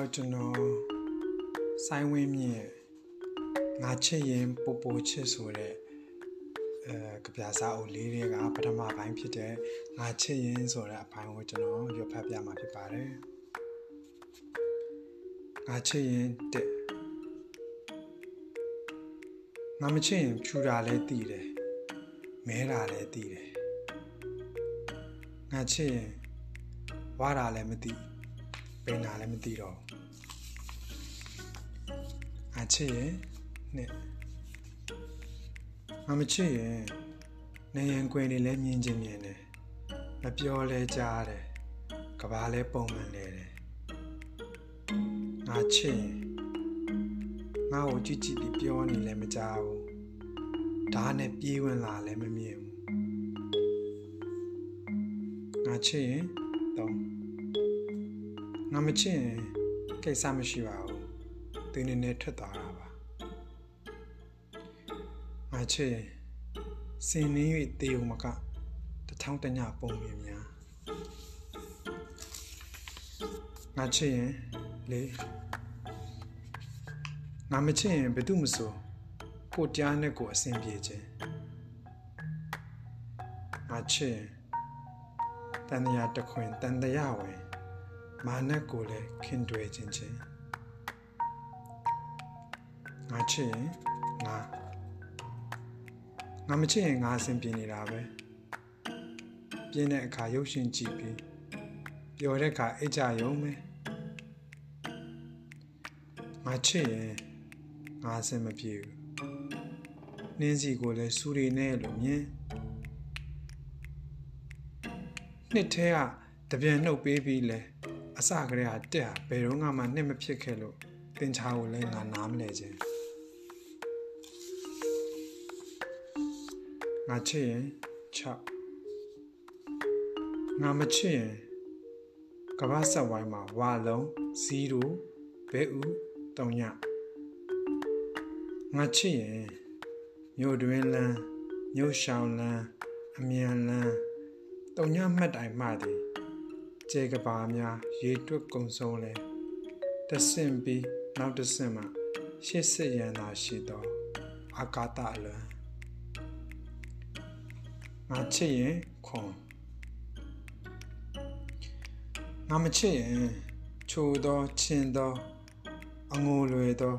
တော့ကျွန်တော်စိုင်းဝင်းမြင့်ငါချစ်ရင်ပိုပိုချစ်ဆိုတဲ့အဲကပြာစာအုပ်လေးတွေကပထမပိုင်းဖြစ်တဲ့ငါချစ်ရင်ဆိုတဲ့အပိုင်းကိုကျွန်တော်ရွတ်ဖတ်ပြမှာဖြစ်ပါတယ်ငါချစ်ရင်တဲ့ငါမချစ်ရင်ဖြူတာလည်းတည်တယ်မဲတာလည်းတည်တယ်ငါချစ်ရင်ဝါတာလည်းမသိ ပင်တာလည်းမသိတော့ငါချစ်ရင်နဲ့ငါမချစ်ရင်နေရင်ကွယ်နေလဲမြင်ချင်းမြင်တယ်မပြောလဲကြားတယ်ကဘာလဲပုံမှန်နေတယ်ငါချစ်ရင်ငါ့ကိုကြည့်ကြည့်ပြီးပြောနေလဲမကြားဘူးဓာတ်နဲ့ပြေးဝင်လာလဲမမြင်ဘူးငါချစ်ရင်တော့ ငါမချစ်ရင်ကိစ္စမရှိပါဘူးတင်းနေနဲ့ထွက်သွားတာပါငါချစ်ရင်စင်နေ၍တေုံမကတထောင်းတညပုံမြင်များငါချစ်ရင်လေငါမချစ်ရင်ဘယ်သူမဆိုကိုကြားနဲ့ကိုအဆင်ပြေခြင်းငါချစ်ရင်တန်တရာတခွင်တန်တရာဝင် မာနကိုလည်းခင်တွယ်ခြင်းချင်းငါချစ်ရင်ငါငါမချစ်ရင်ငါအဆင်ပြေနေတာပဲပြင်းတဲ့အခါရုပ်ရှင်ကြည့်ပြီးပျော်တဲ့အခါအိတ်ကြရုံပဲငါချစ်ရင်ငါအဆင်မပြေဘူးနှင်းစီကိုလည်းစူရီနဲ့လို့မြင်နှစ်ထဲကတပြန်နှုတ်ပေးပြီးလဲ အစကတည်းကတက်ဘယ်တော့မှနှစ်မဖြစ်ခဲ့လို့တင်ချာကိုလည်းငါနားမလဲခြင်းငါချစ်ရင်6ငါမချစ်ရင်ကဘာဆက်ဝိုင်းမှာဝါလုံး0ဘဲဥ3ညငါချစ်ရင်မြို့တွင်လန်းမြို့ရှောင်းလန်းအမြန်လန်းတုံညမှတ်တိုင်မှသည် ကျေကဘာများရေတွက်ကုံဆုံးလဲတဆင့်ပြီးနောက်တဆင့်မှရှစ်စစ်ရန်သာရှိသောအာကာတအလွန်ငါချစ်ရင်ခွန်ငါမချစ်ရင်ချိုသောချင်းသောအငိုလွယ်သော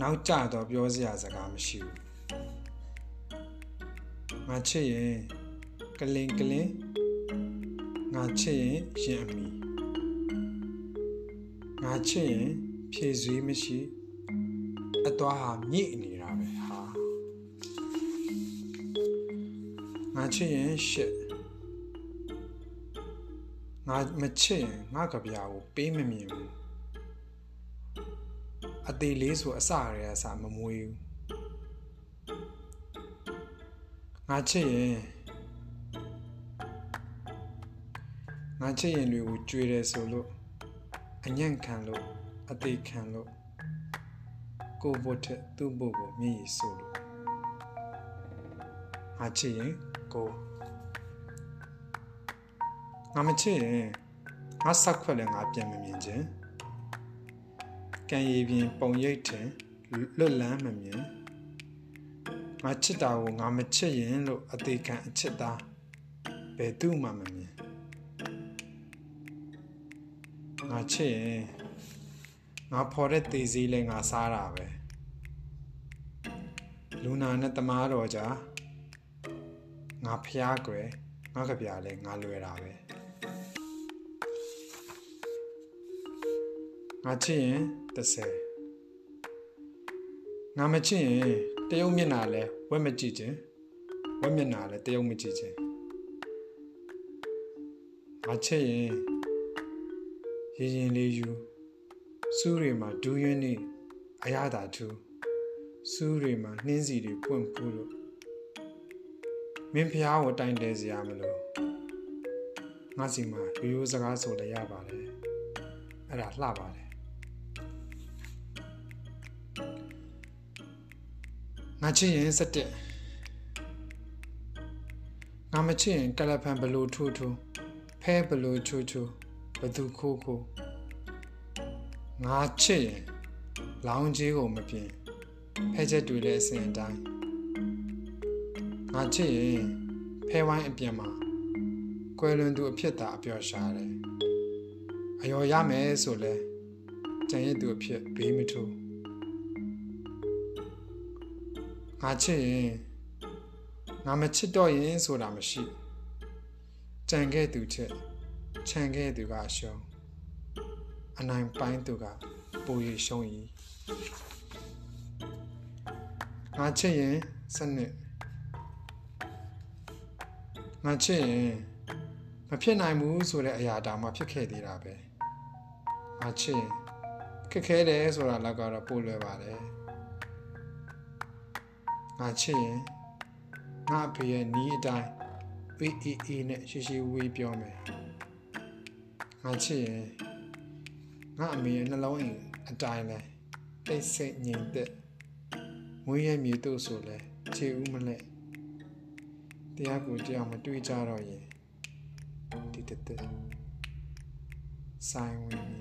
နောက်ကျသောပြောစရာစကားမရှိဘူးငါချစ်ရင်ကလင်ကလင် ငါချစ်ရင်ရင်အမိငါချစ်ရင်ဖြည့်ဆွေးမရှိအသွားဟာမြင့်နေတာပဲဟာငါချစ်ရင်ရှစ်ငါမချစ်ရင်ငါကဗျာကိုပေးမမြင်ဘူးအသေးလေးဆိုအစရယ်အစမမွေးဘူးငါချစ်ရင် ငါချစ်ရင်တွေကိုကြွေတယ်ဆိုလို့အညံ့ခံလို့အသေးခံလို့ကိုဘုတ်ထက်သူ့ဘုတ်ကိုမြည်ရဆိုလို့ငါချစ်ရင်ကိုငါမချစ်ရင်ငါဆက်ခွက်လည်းငါပြန်မမြင်ခြင်းကံရည်ပြင်ပုံရိပ်ထင်လွတ်လန်းမမြင်ငါချစ်တာကိုငါမချစ်ရင်လို့အသေးခံအချစ်သားဘယ်သူမှမမြင် ငါချစ်ရင်ငါဖော်တဲ့တေးစည်းလဲငါစားတာပဲလူနာနဲ့တမားတော်ကြာငါဖျားကွယ်ငါကြပြလဲငါလွယ်တာပဲငါချစ်ရင်30ငါမချစ်ရင်တရုတ်မျက်နာလဲဝက်မကြည့်ခြင်းဝက်မျက်နာလဲတရုတ်မကြည့်ခြင်းငါချစ်ရင် ရင်ရင်လေးယူစူးတွေမှာဒူးရင်းနေအရသာထူစူးတွေမှာနှင်းစီတွေပွင့်ဖူးလို့မင်းဖျားကိုတိုင်တယ်စရာမလိုငါစီမှာရိုးရိုးစကားဆိုလည်းရပါတယ်အဲ့ဒါလှပါတယ်ငါချစ်ရင်စက်တက်ငါမချစ်ရင်ကလဖန်ဘလို့ထိုးထိုးဖဲဘလို့ချိုးချိုး ဘသူခိုးခိုးငါချစ်ရင်လောင်းကြီးကိုမပြင်းဖဲချက်တွေလည်းအစဉ်အတိုင်းငါချစ်ရင်ဖဲဝိုင်းအပြင်မှာကွယ်လွန်သူအဖြစ်သာအပျော်ရှာတယ်အယော်ရမယ်ဆိုလဲကြံရည်သူအဖြစ်ဘေးမထိုးငါချစ်ရင်ငါမချစ်တော့ရင်ဆိုတာမရှိကြံခဲ့သူချက် ခြံခဲ့သူကအရှုံးအနိုင်ပိုင်းသူကပိုရရှုံး၏ငါချစ်ရင်စနစ်ငါချစ်ရင်မဖြစ်နိုင်ဘူးဆိုတဲ့အရာတောင်မှဖြစ်ခဲ့သေးတာပဲငါချစ်ရင်ခက်ခဲတယ်ဆိုတာလောက်ကတော့ပို့လွယ်ပါတယ်ငါချစ်ရင်ငါအဖေရဲ့နီးအတိုင်းအေးအေးအေးနဲ့ရှိရှိဝေးပြောမယ် ငါချစ်ရင်ငါအမေရဲ့နှလုံးအိမ်အတိုင်းလဲတိတ်ဆိတ်ငြိမ်သက်မွေးရမြေတို့ဆိုလဲခြေဦးမလဲတရားကိုတရားမတွေးကြတော့ရင်ဒီတသက်ဆိုင်ဝင်